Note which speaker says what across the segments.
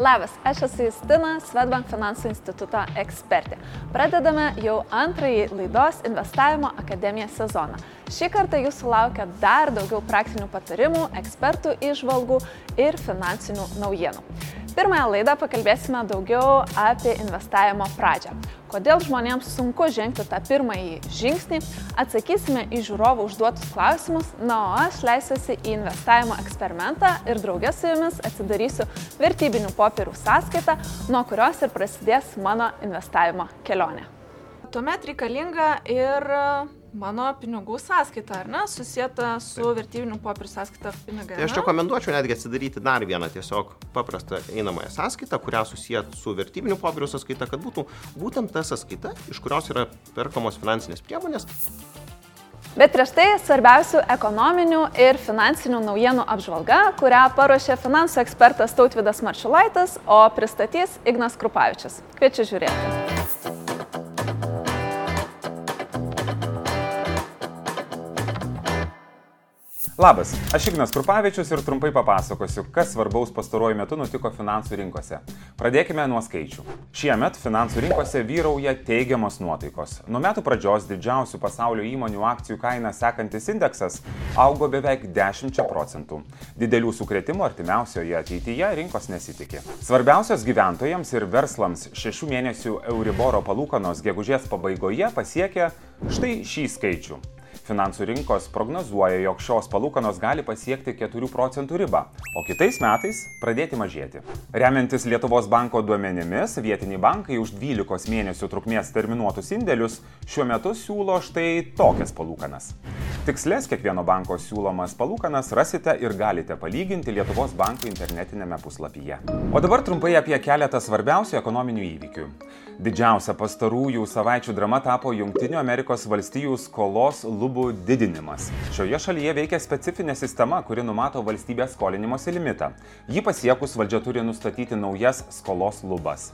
Speaker 1: Labas, aš esu Justina, Svetbank finansų instituto ekspertė. Pradedame jau antrąjį laidos investavimo akademiją sezoną. Šį kartą jūsų laukia dar daugiau praktinių patarimų, ekspertų išvalgų ir finansinių naujienų. Pirmąją laidą pakalbėsime daugiau apie investavimo pradžią. Kodėl žmonėms sunku žengti tą pirmąjį žingsnį, atsakysime į žiūrovų užduotus klausimus, na, o aš leisiuosi į investavimo eksperimentą ir draugės su jumis atsidarysiu vertybinių popierių sąskaitą, nuo kurios ir prasidės mano investavimo kelionė. Tuomet reikalinga ir mano pinigų sąskaita, ar ne, susijęta su vertybinių popierių sąskaita pinigai.
Speaker 2: Tai aš rekomenduočiau netgi atsidaryti dar vieną tiesiog paprastą einamąją sąskaitą, kurią susijęt su vertybinių popierių sąskaita, kad būtų būtent ta sąskaita, iš kurios yra perkamos finansinės priemonės.
Speaker 1: Bet prieš tai svarbiausių ekonominių ir finansinių naujienų apžvalga, kurią paruošė finansų ekspertas Tautvidas Maršulaitis, o pristatys Ignas Krupavičius. Kviečiu žiūrėti.
Speaker 3: Labas, aš Ignas Krupavičius ir trumpai papasakosiu, kas svarbaus pastaruoju metu nutiko finansų rinkose. Pradėkime nuo skaičių. Šiemet finansų rinkose vyrauja teigiamos nuotaikos. Nuo metų pradžios didžiausių pasaulio įmonių akcijų kaina sekantis indeksas augo beveik 10 procentų. Didelių sukretimų artimiausioje ateityje rinkos nesitikė. Svarbiausios gyventojams ir verslams šešių mėnesių Euriboro palūkanos gegužės pabaigoje pasiekė štai šį skaičių. Finansų rinkos prognozuoja, jog šios palūkanos gali pasiekti 4 procentų ribą, o kitais metais pradėti mažėti. Remiantis Lietuvos banko duomenimis, vietiniai bankai už 12 mėnesių trukmės terminuotus indėlius šiuo metu siūlo štai tokias palūkanas. Tikslės kiekvieno banko siūlomas palūkanas rasite ir galite palyginti Lietuvos banko internetinėme puslapyje. O dabar trumpai apie keletą svarbiausių ekonominių įvykių. Didžiausia pastarųjų savaičių drama tapo Junktinių Amerikos valstijų skolos lubų didinimas. Šioje šalyje veikia specifinė sistema, kuri numato valstybės skolinimosi limitą. Jį pasiekus valdžia turi nustatyti naujas skolos lubas.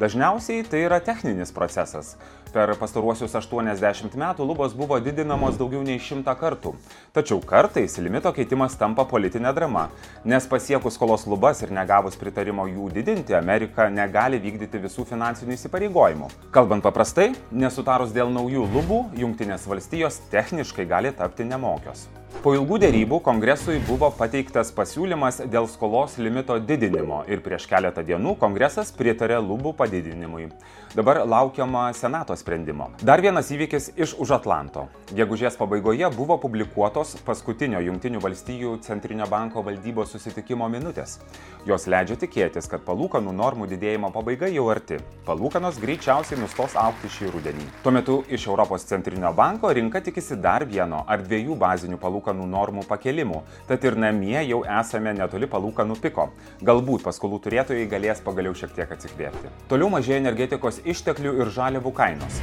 Speaker 3: Dažniausiai tai yra techninis procesas. Per pastaruosius 80 metų lubos buvo didinamos daugiau nei 100 kartų. Tačiau kartais limito keitimas tampa politinė drama, nes pasiekus skolos lubas ir negavus pritarimo jų didinti, Amerika negali vykdyti visų finansinių įsipareigojimų. Kalbant paprastai, nesutarus dėl naujų lubų, Junktinės valstijos techniškai gali tapti nemokios. Po ilgų dėrybų kongresui buvo pateiktas pasiūlymas dėl skolos limito didinimo ir prieš keletą dienų kongresas pritarė lubų padidinimui. Dabar laukiama Senato sprendimo. Dar vienas įvykis iš už Atlanto. Gegužės pabaigoje buvo publikuotos paskutinio Junktinių valstijų Centrinio banko valdybos susitikimo minutės. Jos leidžia tikėtis, kad palūkanų normų didėjimo pabaiga jau arti. Palūkanos greičiausiai nustos aukti šį rudenį. Tuo metu iš Europos Centrinio banko rinka tikisi dar vieno ar dviejų bazinių palūkanų normų pakelimų, tad ir namie jau esame netoli palūkanų piko. Galbūt paskolų turėtojai galės pagaliau šiek tiek atsikvėpti. Toliau mažėja energetikos išteklių ir žaliavų kainos.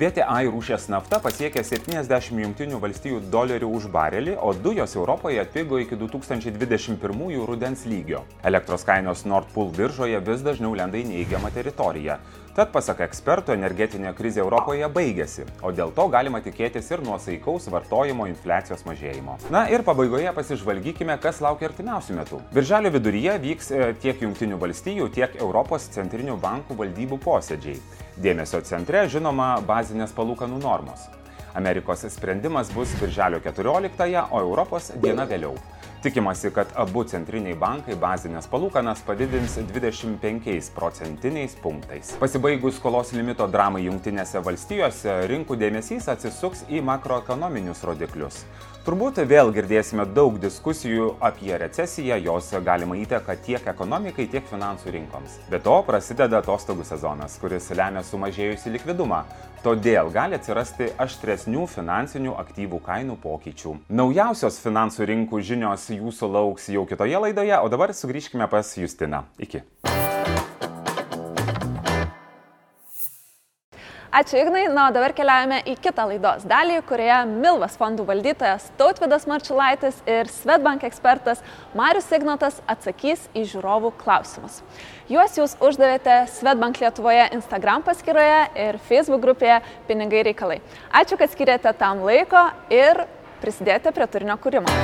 Speaker 3: VTI rūšės nafta pasiekė 70 jungtinių valstijų dolerių už barelį, o dujos Europoje atpigo iki 2021 rudens lygio. Elektros kainos Nord Pool biržoje vis dažniau lenda į neigiamą teritoriją. Tad, pasak ekspertų, energetinė krizė Europoje baigėsi, o dėl to galima tikėtis ir nuosaikaus vartojimo infliacijos mažėjimo. Na ir pabaigoje pasižvalgykime, kas laukia artimiausių metų. Birželio viduryje vyks e, tiek Junktinių valstijų, tiek Europos centrinių bankų valdybų posėdžiai. Dėmesio centre, žinoma, bazinės palūkanų normos. Amerikos sprendimas bus birželio 14, o Europos diena vėliau. Tikimasi, kad abu centriniai bankai bazinės palūkanas padidins 25 procentiniais punktais. Pasibaigus skolos limito dramai Junktinėse valstijose, rinkų dėmesys atsisuks į makroekonominius rodiklius. Turbūt vėl girdėsime daug diskusijų apie recesiją, jos galima įteka tiek ekonomikai, tiek finansų rinkoms. Be to prasideda atostogų sezonas, kuris lemia sumažėjusi likvidumą. Todėl gali atsirasti aštresnių finansinių aktyvų kainų pokyčių. Naujausios finansų rinkų žinios jūsų lauks jau kitoje laidoje, o dabar sugrįžkime pas Justiną. Iki.
Speaker 1: Ačiū Ignai, na, o dabar keliaujame į kitą laidos dalį, kurioje Milvas fondų valdytojas Tautvidas Marčiulaitis ir Svetbank ekspertas Marius Ignotas atsakys į žiūrovų klausimus. Juos jūs uždavėte Svetbank Lietuvoje Instagram paskyroje ir Facebook grupėje Pinigai reikalai. Ačiū, kad skiriate tam laiko ir prisidėjote prie turinio kūrimo.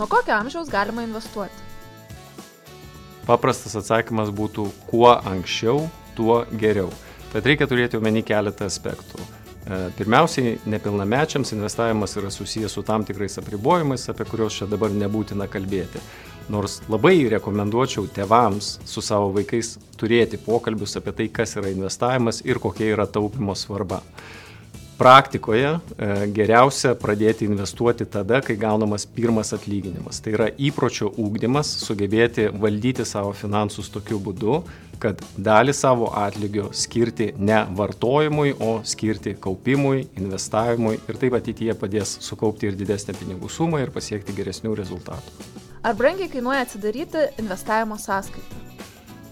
Speaker 1: Nuo kokio amžiaus galima investuoti?
Speaker 4: Paprastas atsakymas būtų kuo anksčiau, tuo geriau. Bet reikia turėti omeny keletą aspektų. E, pirmiausiai, nepilnamečiams investavimas yra susijęs su tam tikrais apribojimais, apie kuriuos čia dabar nebūtina kalbėti. Nors labai rekomenduočiau tevams su savo vaikais turėti pokalbius apie tai, kas yra investavimas ir kokia yra taupimo svarba praktikoje e, geriausia pradėti investuoti tada, kai gaunamas pirmas atlyginimas. Tai yra įpročio ūkdymas, sugebėti valdyti savo finansus tokiu būdu, kad dalį savo atlygio skirti ne vartojimui, o skirti kaupimui, investavimui ir taip ateityje padės sukaupti ir didesnę pinigų sumą ir pasiekti geresnių rezultatų.
Speaker 1: Ar brangiai kainuoja atsidaryti investavimo sąskaitą?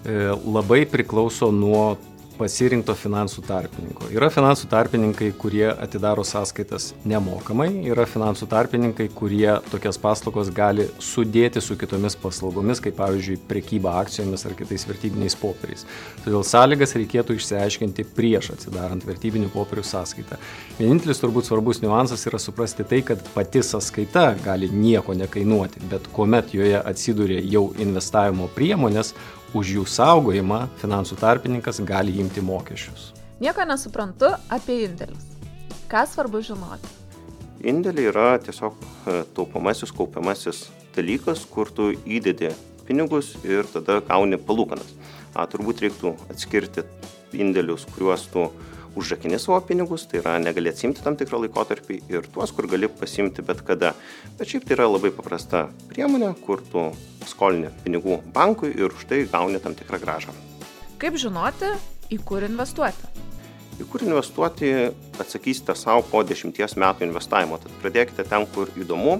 Speaker 4: E, labai priklauso nuo pasirinkto finansų tarpininko. Yra finansų tarpininkai, kurie atidaro sąskaitas nemokamai, yra finansų tarpininkai, kurie tokias paslaugos gali sudėti su kitomis paslaugomis, kaip pavyzdžiui prekyba akcijomis ar kitais vertybiniais popieriais. Todėl sąlygas reikėtų išsiaiškinti prieš atsidarant vertybinių popierių sąskaitą. Vienintelis turbūt svarbus niuansas yra suprasti tai, kad pati sąskaita gali nieko nekainuoti, bet kuomet joje atsiduria jau investavimo priemonės, už jų saugojimą finansų tarpininkas gali imti mokesčius.
Speaker 1: Nieko nesuprantu apie indėlius. Ką svarbu žinoti?
Speaker 2: Indėliai yra tiesiog e, taupomasis, kaupiamasis dalykas, kur tu įdedi pinigus ir tada gauni palūkanas. A, turbūt reiktų atskirti indėlius, kuriuos tu užrakini savo pinigus, tai yra negali atsimti tam tikrą laikotarpį ir tuos, kur gali pasimti bet kada. Bet šiaip tai yra labai paprasta priemonė, kur tu skolini pinigų bankui ir už tai gauni tam tikrą gražą.
Speaker 1: Kaip žinoti, į kur investuoti?
Speaker 2: Į kur investuoti atsakysite savo po dešimties metų investavimo. Tad pradėkite ten, kur įdomu,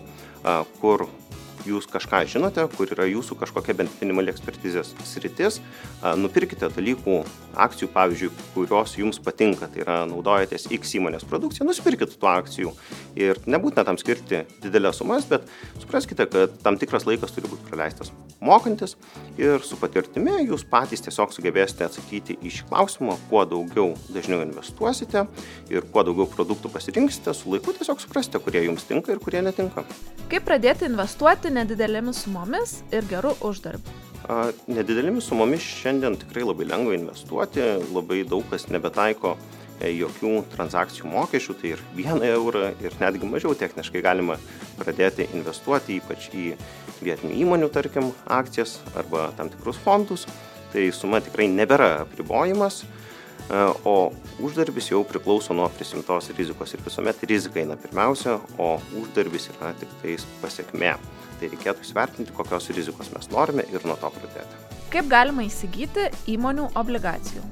Speaker 2: kur jūs kažką žinote, kur yra jūsų kažkokia bent minimali ekspertizės sritis, nupirkite dalykų, akcijų, pavyzdžiui, kurios jums patinka, tai yra naudojatės X įmonės produkciją, nusipirkite tų akcijų. Ir nebūtina tam skirti didelės sumas, bet supraskite, kad tam tikras laikas turi būti praleistas mokantis. Ir su patirtimi jūs patys tiesiog sugebėsite atsakyti į šį klausimą, kuo daugiau dažniau investuosite ir kuo daugiau produktų pasirinksite, su laiku tiesiog suprasite, kurie jums tinka ir kurie netinka.
Speaker 1: Kaip pradėti investuoti nedidelėmis sumomis ir gerų uždarbių?
Speaker 2: Nedidelėmis sumomis šiandien tikrai labai lengva investuoti, labai daug kas nebetaiko e, jokių transakcijų mokesčių, tai ir vieną eurą, ir netgi mažiau techniškai galima pradėti investuoti, ypač į vietinių įmonių, tarkim, akcijas arba tam tikrus fondus. Tai suma tikrai nebėra apribojimas, o uždarbis jau priklauso nuo prisimtos rizikos ir visuomet rizika eina pirmiausia, o uždarbis yra tik tais pasiekmė tai reikėtų įsivertinti, kokios rizikos mes norime ir nuo to pradėti.
Speaker 1: Kaip galima įsigyti įmonių obligacijų?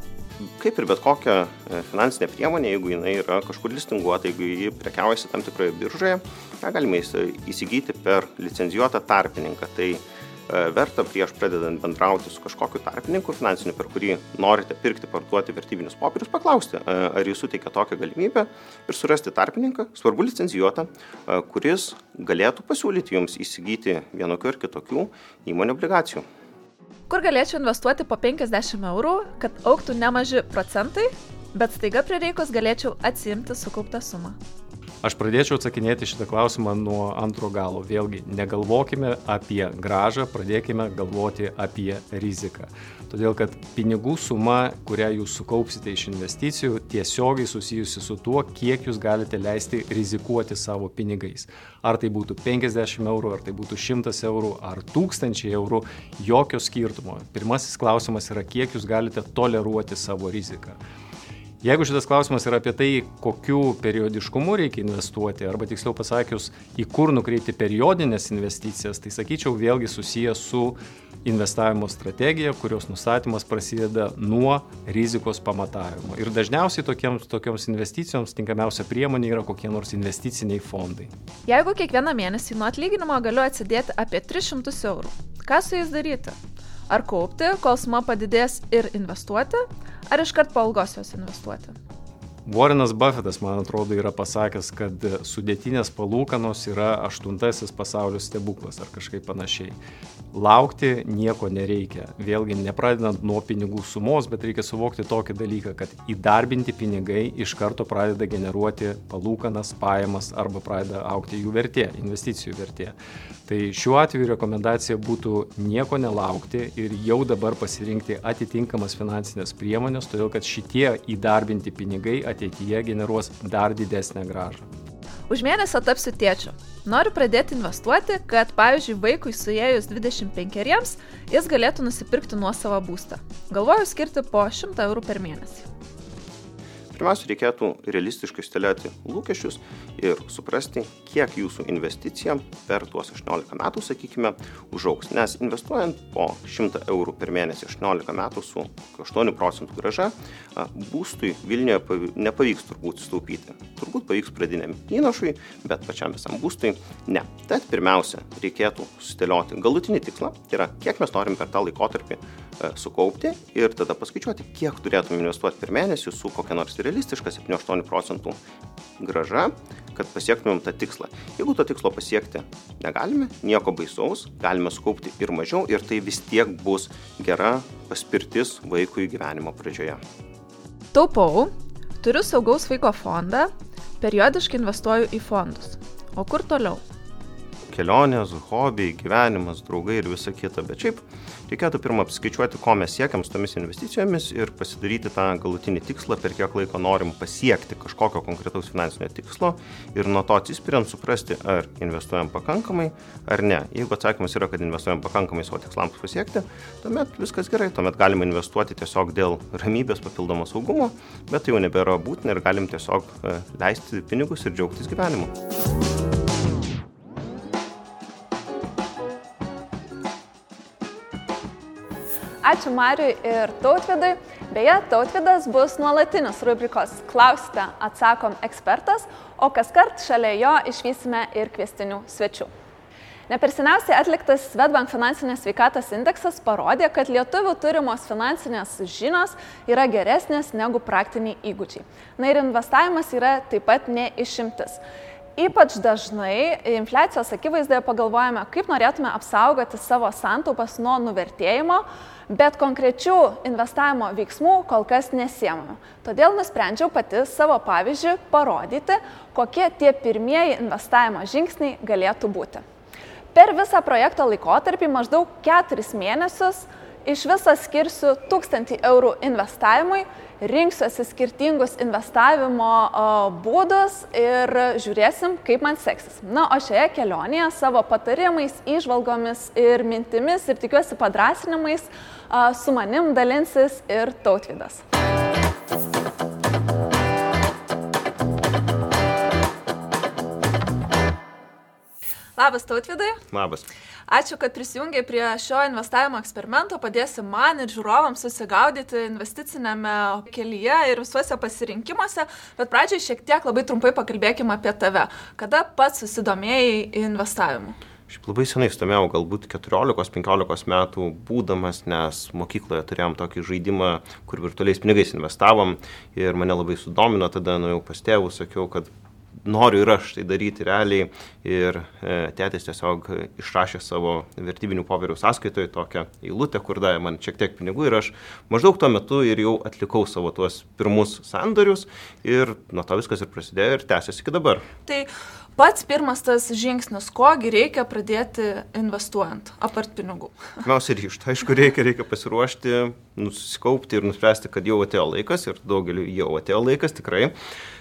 Speaker 2: Kaip ir bet kokia e, finansinė priemonė, jeigu jinai yra kažkur listinguota, jeigu ji prekiaujasi tam tikroje biržoje, ją galima įsigyti per licenzijuotą tarpininką. Tai E, verta prieš pradedant bendrauti su kažkokiu tarpininku finansiniu, per kurį norite pirkti, parduoti vertybinius popierius, paklausti, e, ar jis suteikia tokią galimybę ir surasti tarpininką, svarbu licencijuotą, e, kuris galėtų pasiūlyti jums įsigyti vienokių ir kitokių įmonių obligacijų.
Speaker 1: Kur galėčiau investuoti po 50 eurų, kad auktų nemaži procentai, bet staiga prireikus galėčiau atsimti sukauptą sumą?
Speaker 4: Aš pradėčiau atsakinėti šitą klausimą nuo antro galo. Vėlgi, negalvokime apie gražą, pradėkime galvoti apie riziką. Todėl, kad pinigų suma, kurią jūs sukaupsite iš investicijų, tiesiogiai susijusi su tuo, kiek jūs galite leisti rizikuoti savo pinigais. Ar tai būtų 50 eurų, ar tai būtų 100 eurų, ar 1000 eurų, jokio skirtumo. Pirmasis klausimas yra, kiek jūs galite toleruoti savo riziką. Jeigu šitas klausimas yra apie tai, kokiu periodiškumu reikia investuoti, arba tiksliau pasakius, į kur nukreipti periodinės investicijas, tai sakyčiau vėlgi susijęs su investavimo strategija, kurios nustatymas prasideda nuo rizikos pamatavimo. Ir dažniausiai tokiems, tokioms investicijoms tinkamiausia priemonė yra kokie nors investiciniai fondai.
Speaker 1: Jeigu kiekvieną mėnesį nuo atlyginimo galiu atsidėti apie 300 eurų, ką su jais daryti? Ar kaupti, kol suma padidės ir investuoti, ar iškart po algos jos investuoti?
Speaker 4: Warrenas Buffettas, man atrodo, yra pasakęs, kad sudėtinės palūkanos yra aštuntasis pasaulio stebuklas ar kažkaip panašiai. Laukti nieko nereikia. Vėlgi, nepradedant nuo pinigų sumos, bet reikia suvokti tokį dalyką, kad įdarbinti pinigai iš karto pradeda generuoti palūkanas, pajamas arba pradeda aukti jų vertė, investicijų vertė. Tai šiuo atveju rekomendacija būtų nieko nelaukti ir jau dabar pasirinkti atitinkamas finansinės priemonės, todėl kad šitie įdarbinti pinigai ateityje generuos dar didesnę gražą.
Speaker 1: Už mėnesio tapsiu tėčiu. Noriu pradėti investuoti, kad, pavyzdžiui, vaikui suėjus 25 jis galėtų nusipirkti nuo savo būstą. Galvoju skirti po 100 eurų per mėnesį.
Speaker 2: Pirmiausia, reikėtų realistiškai stelėti lūkesčius ir suprasti, kiek jūsų investicija per tuos 18 metų, sakykime, užauks. Nes investuojant po 100 eurų per mėnesį 18 metų su 8 procentų graža, būstui Vilniuje nepavyks turbūt sutaupyti. Turbūt pavyks pradiniam įnašui, bet pačiam visam būstui ne. Tad pirmiausia, reikėtų sustelioti galutinį tikslą, tai yra kiek mes norim per tą laikotarpį sukaupti ir tada paskaičiuoti, kiek turėtume investuoti per mėnesį su kokia nors realistiška 7-8 procentų graža, kad pasiektumėm tą tikslą. Jeigu to tikslo pasiekti negalime, nieko baisaus, galime sukaupti ir mažiau ir tai vis tiek bus gera paspirtis vaikui gyvenimo pradžioje.
Speaker 1: Taupau, turiu saugaus vaiko fondą, periodiškai investuoju į fondus. O kur toliau?
Speaker 2: Kelionės, hobiai, gyvenimas, draugai ir visa kita. Bet šiaip reikėtų pirmą apskaičiuoti, ko mes siekiam su tomis investicijomis ir pasidaryti tą galutinį tikslą, per kiek laiko norim pasiekti kažkokio konkretaus finansinio tikslo ir nuo to atsispiriant suprasti, ar investuojam pakankamai ar ne. Jeigu atsakymas yra, kad investuojam pakankamai savo tikslams pasiekti, tuomet viskas gerai, tuomet galima investuoti tiesiog dėl ramybės papildomo saugumo, bet tai jau nebėra būtina ir galim tiesiog e, leisti pinigus ir džiaugtis gyvenimu.
Speaker 1: Ačiū Mariui ir Tautvidui. Beje, Tautvidas bus nuolatinis rubrikos Klausite, atsakom ekspertas, o kas kart šalia jo išvysime ir kvestinių svečių. Nepersiniausiai atliktas Svetbank finansinės sveikatos indeksas parodė, kad lietuvių turimos finansinės žinios yra geresnės negu praktiniai įgūdžiai. Na ir investavimas yra taip pat neišimtis. Ypač dažnai infliacijos akivaizdoje pagalvojame, kaip norėtume apsaugoti savo santaupas nuo nuvertėjimo, bet konkrečių investavimo veiksmų kol kas nesiemame. Todėl nusprendžiau pati savo pavyzdžių parodyti, kokie tie pirmieji investavimo žingsniai galėtų būti. Per visą projekto laikotarpį maždaug 4 mėnesius iš viso skirsiu 1000 eurų investavimui, rinksiuosi skirtingus investavimo būdus ir žiūrėsim, kaip man seksis. Na, o šioje kelionėje savo patarimais, išvalgomis ir mintimis ir tikiuosi padrasinimais su manim dalinsis ir tautvydas. Labas tautvidai.
Speaker 2: Labas.
Speaker 1: Ačiū, kad prisijungiai prie šio investavimo eksperimento, padėsi man ir žiūrovams susigaudyti investicinėme kelyje ir visuose pasirinkimuose, bet pradžiai šiek tiek labai trumpai pakalbėkime apie tave. Kada pats susidomėjai investavimu?
Speaker 2: Šiaip labai senai stomėjau, galbūt 14-15 metų būdamas, nes mokykloje turėjom tokį žaidimą, kur virtualiais pinigais investavom ir mane labai sudomino, tada nuėjau pas tėvus, sakiau, kad noriu ir aš tai daryti realiai ir e, tėtis tiesiog išrašė savo vertybinių popierių sąskaitoje tokią eilutę, kur davė man šiek tiek pinigų ir aš maždaug tuo metu ir jau atlikau savo tuos pirmus sandorius ir nuo to viskas ir prasidėjo ir tęsiasi iki dabar.
Speaker 1: Tai pats pirmas tas žingsnis, kogi reikia pradėti investuojant, apart pinigų?
Speaker 2: Pirmiausia, ryštą. Aišku, reikia, reikia pasiruošti, nusikaupti ir nuspręsti, kad jau atėjo laikas ir daugeliu jau atėjo laikas tikrai.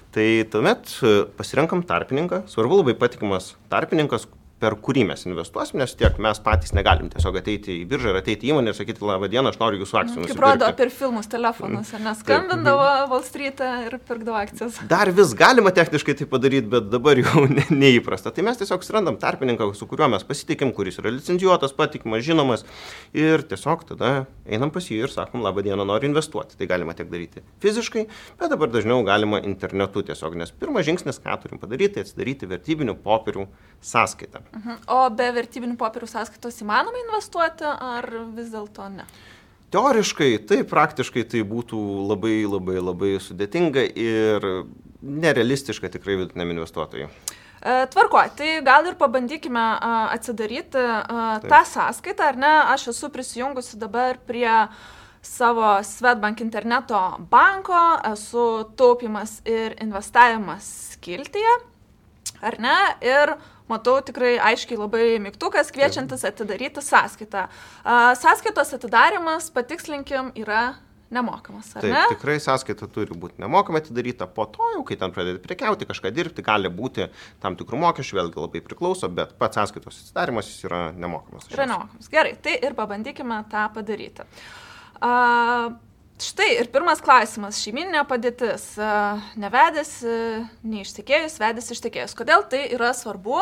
Speaker 2: Tai tuomet pasirenkam tarpininką, svarbu labai patikimas tarpininkas, per kurį mes investuosim, nes tiek mes patys negalim tiesiog ateiti į biržą ir ateiti į įmonę ir sakyti, labą dieną, aš noriu jūsų akcijų.
Speaker 1: Kaip rodo per filmus telefonus, nes skambindavo Wall Street ir pirkdavo akcijas.
Speaker 2: Dar vis galima techniškai tai padaryti, bet dabar jau ne, neįprasta. Tai mes tiesiog surandam tarpininką, su kuriuo mes pasitikim, kuris yra licencijuotas, patikimas, žinomas ir tiesiog tada einam pas jį ir sakom, labą dieną, noriu investuoti. Tai galima tiek daryti fiziškai, bet dabar dažniau galima internetu tiesiog, nes pirmas žingsnis, ką turim padaryti, tai atsidaryti vertybinių popierių sąskaitą.
Speaker 1: Mhm. O be vertybinių popierių sąskaitos įmanoma investuoti ar vis dėlto ne?
Speaker 2: Teoriškai, tai praktiškai tai būtų labai labai labai sudėtinga ir nerealistiška tikrai vidutiniam investuotojui.
Speaker 1: E, Tvarko, tai gal ir pabandykime a, atsidaryti a, tą sąskaitą, ar ne? Aš esu prisijungusi dabar prie savo Svetbank interneto banko, esu taupimas ir investavimas skiltyje, ar ne? Ir matau tikrai aiškiai labai mygtukas kviečiantis atidaryti sąskaitą. Sąskaitos atidarimas, patikslinkim, yra nemokamas,
Speaker 2: Taip,
Speaker 1: ne?
Speaker 2: tikrai sąskaita turi būti nemokama atidaryta, po to jau, kai ten pradedi prekiauti, kažką dirbti, gali būti tam tikrų mokesčių, vėlgi labai priklauso, bet pats sąskaitos atsidarimas jis yra nemokamas.
Speaker 1: Yra nemokamas. Gerai, tai ir pabandykime tą padaryti. A, štai ir pirmas klausimas. Šeiminė padėtis. A, nevedęs, a, neištekėjus, vedęs ištekėjus. Kodėl tai yra svarbu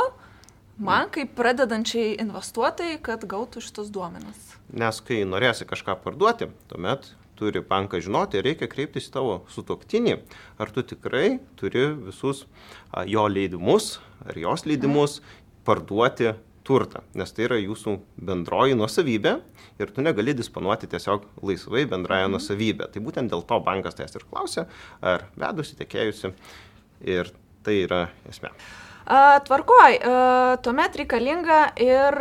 Speaker 1: man, kaip pradedančiai investuotojai, kad gautų šitus duomenis?
Speaker 2: Nes kai norėsi kažką parduoti, tuomet turi bankas žinoti, reikia kreiptis į tavo sutoktinį, ar tu tikrai turi visus jo leidimus ar jos leidimus parduoti turtą, nes tai yra jūsų bendroji nuosavybė ir tu negali disponuoti tiesiog laisvai bendrają nuosavybę. Tai būtent dėl to bankas tęs ir klausia, ar vedusi, tekėjusi ir tai yra esmė.
Speaker 1: Tvarkoj, tuomet reikalinga ir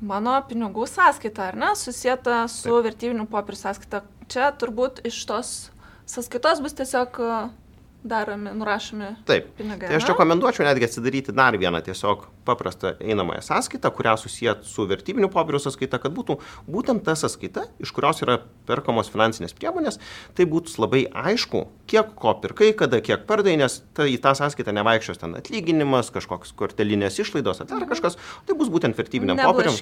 Speaker 1: mano pinigų sąskaita, ar ne, susijęta su Taip. vertybinių popierių sąskaita. Čia turbūt iš tos sąskaitos bus tiesiog daromi, nurašomi
Speaker 2: Taip.
Speaker 1: pinigai.
Speaker 2: Tai aš rekomenduočiau netgi atsidaryti dar vieną tiesiog paprastą einamąją sąskaitą, kurią susijęt su vertybiniu popieriu sąskaita, kad būtų būtent ta sąskaita, iš kurios yra perkamos finansinės priemonės, tai būtų labai aišku, kiek ko pirkai, kada kiek pardai, nes ta, į tą sąskaitą nevaikščios ten atlyginimas, kažkoks kortelinės išlaidos, ar dar kažkas, tai bus būtent vertybiniam popieriam.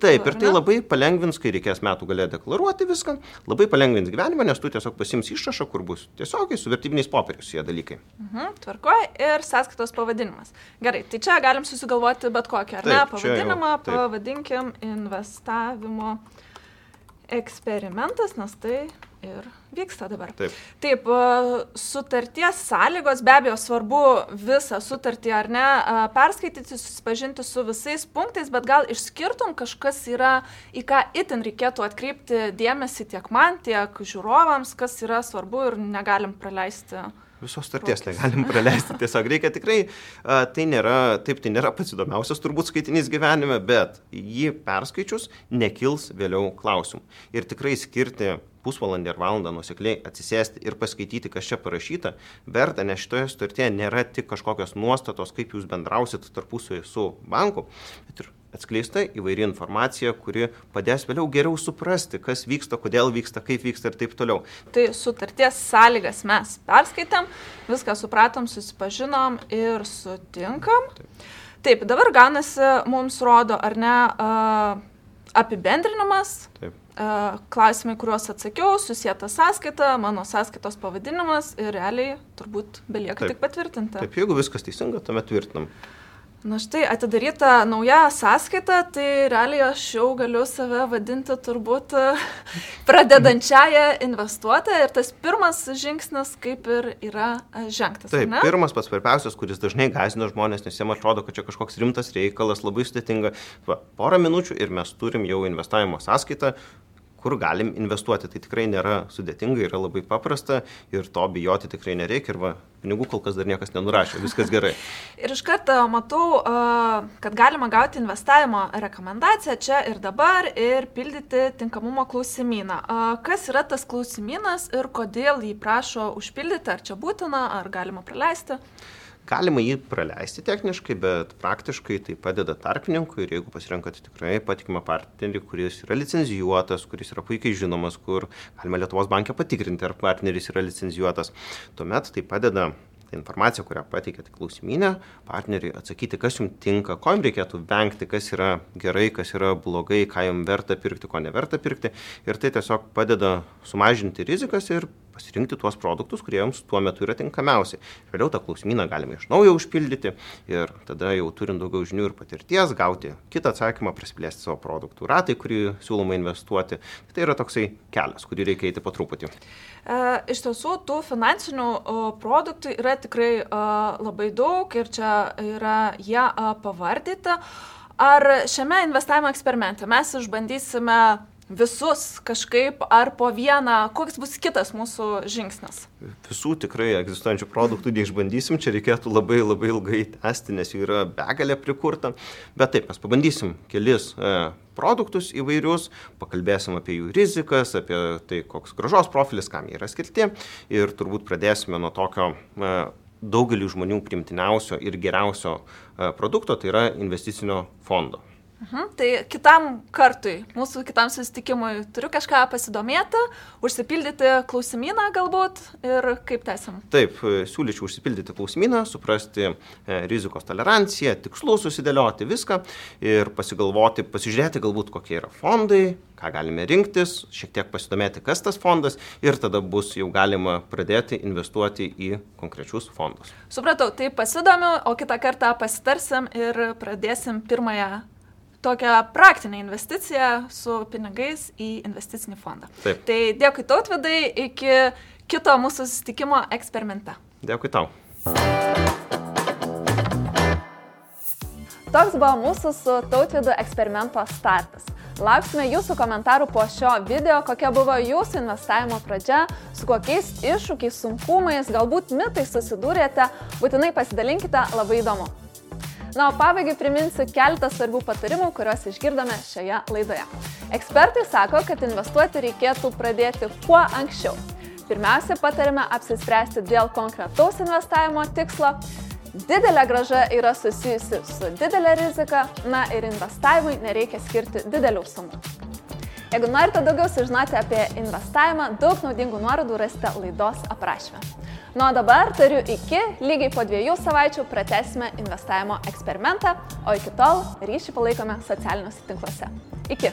Speaker 2: Taip, ir tai
Speaker 1: ne?
Speaker 2: labai palengvins, kai reikės metų galę deklaruoti viską, labai palengvins gyvenimą, nes tu tiesiog pasims išrašą, kur bus tiesiogiai su vertybiniais popieriais šie dalykai.
Speaker 1: Mhm, tvarkoj ir sąskaitos pavadinimas. Gerai, tai čia galim susigalvoti bet kokį, ar ne?
Speaker 2: Taip, jau,
Speaker 1: Pavadinimą
Speaker 2: taip.
Speaker 1: pavadinkim investavimo eksperimentas, nes tai ir vyksta dabar.
Speaker 2: Taip.
Speaker 1: Taip, a, sutarties sąlygos, be abejo, svarbu visą sutartį ar ne, a, perskaityti, susipažinti su visais punktais, bet gal išskirtum kažkas yra, į ką itin reikėtų atkreipti dėmesį tiek man, tiek žiūrovams, kas yra svarbu ir negalim praleisti.
Speaker 2: Visos starties negalim praleisti. Tiesiog reikia tikrai, tai nėra, taip, tai nėra pats įdomiausias turbūt skaitinys gyvenime, bet jį perskaičius nekils vėliau klausimų. Ir tikrai skirti pusvalandį ar valandą nusekliai atsisėsti ir paskaityti, kas čia parašyta, verta, nes šitoje sutartyje nėra tik kažkokios nuostatos, kaip jūs bendrausit tarpusavį su banku, bet ir atskleista įvairi informacija, kuri padės vėliau geriau suprasti, kas vyksta, kodėl vyksta, kaip vyksta ir taip toliau.
Speaker 1: Tai sutarties sąlygas mes perskaitėm, viską supratom, susipažinom ir sutinkam. Taip, Taip dabar gaunasi, mums rodo, ar ne, apibendrinimas,
Speaker 2: Taip.
Speaker 1: klausimai, kuriuos atsakiau, susijęta sąskaita, mano sąskaitos pavadinimas ir realiai turbūt belieka
Speaker 2: Taip.
Speaker 1: tik patvirtinti.
Speaker 2: Taip, jeigu viskas teisinga, tuomet tvirtinam.
Speaker 1: Na štai, atidaryta nauja sąskaita, tai realiai aš jau galiu save vadinti turbūt pradedančiają investuotoją ir tas pirmas žingsnis kaip ir yra žengtas.
Speaker 2: Taip,
Speaker 1: ne?
Speaker 2: pirmas pats svarbiausias, kuris dažnai gazina žmonės, nes jiems atrodo, kad čia kažkoks rimtas reikalas, labai sudėtinga. Va, porą minučių ir mes turim jau investavimo sąskaitą, kur galim investuoti. Tai tikrai nėra sudėtinga, yra labai paprasta ir to bijoti tikrai nereikia. Ir va, pinigų kol kas dar niekas nenurašė, viskas gerai.
Speaker 1: Ir iš karto matau, kad galima gauti investavimo rekomendaciją čia ir dabar ir pildyti tinkamumo klausimyną. Kas yra tas klausimynas ir kodėl jį prašo užpildyti, ar čia būtina, ar galima praleisti?
Speaker 2: Galima jį praleisti techniškai, bet praktiškai tai padeda tarpininkui ir jeigu pasirenkate tikrai patikimą partnerį, kuris yra licenzijuotas, kuris yra puikiai žinomas, kur galima Lietuvos bankė patikrinti, ar partneris yra licenzijuotas, tuomet tai padeda ta informacija, kurią pateikėte klausimynę, partneriui atsakyti, kas jums tinka, ko jums reikėtų vengti, kas yra gerai, kas yra blogai, ką jums verta pirkti, ko neverta pirkti. Ir tai tiesiog padeda sumažinti rizikas ir pasirinkti tuos produktus, kurie jums tuo metu yra tinkamiausi. Vėliau tą klausimyną galime iš naujo užpildyti ir tada jau turint daugiau žinių ir patirties, gauti kitą atsakymą, prasiplėsti savo produktų ratai, kurį siūloma investuoti. Tai yra toksai kelias, kurį reikia eiti po truputį.
Speaker 1: E, iš tiesų, tų finansinių produktų yra tikrai labai daug ir čia yra jie pavardyti. Ar šiame investavimo eksperimente mes išbandysime visus kažkaip ar po vieną, koks bus kitas mūsų žingsnis?
Speaker 2: Visų tikrai egzistuojančių produktų neišbandysim, čia reikėtų labai labai ilgai tęsti, nes jų yra begalė prikurta, bet taip, mes pabandysim kelis e, produktus įvairius, pakalbėsim apie jų rizikas, apie tai, koks gražos profilis, kam jie yra skirti ir turbūt pradėsime nuo tokio e, daugeliu žmonių primtiniausio ir geriausio e, produkto, tai yra investicinio fondo.
Speaker 1: Mhm, tai kitam kartui, mūsų kitam susitikimui turiu kažką pasidomėti, užsipildyti klausimyną galbūt ir kaip tęsim.
Speaker 2: Taip, siūlyčiau užsipildyti klausimyną, suprasti e, rizikos toleranciją, tikslus susidėlioti viską ir pasigalvoti, pasižiūrėti galbūt kokie yra fondai, ką galime rinktis, šiek tiek pasidomėti, kas tas fondas ir tada bus jau galima pradėti investuoti į konkrečius fondus.
Speaker 1: Supratau, tai pasidomiu, o kitą kartą pasitarsim ir pradėsim pirmąją tokią praktinę investiciją su pinigais į investicinį fondą.
Speaker 2: Taip.
Speaker 1: Tai dėkui tautvidai, iki kito mūsų susitikimo eksperimente.
Speaker 2: Dėkui tau.
Speaker 1: Toks buvo mūsų su tautvidu eksperimento startas. Lauksime jūsų komentarų po šio video, kokia buvo jūsų investavimo pradžia, su kokiais iššūkiais, sunkumais, galbūt mitais susidūrėte, būtinai pasidalinkite, labai įdomu. Na, o pabaigai priminsiu keletą svarbių patarimų, kuriuos išgirdome šioje laidoje. Ekspertai sako, kad investuoti reikėtų pradėti kuo anksčiau. Pirmiausia, patarime apsispręsti dėl konkretaus investavimo tikslo. Didelė graža yra susijusi su didelė rizika, na ir investavimui nereikia skirti didelių sumų. Jeigu norite daugiau sužinoti apie investavimą, daug naudingų nuorodų rasite laidos aprašyme. Nuo dabar turiu iki, lygiai po dviejų savaičių pratesime investavimo eksperimentą, o iki tol ryšį palaikome socialiniuose tinkluose. Iki.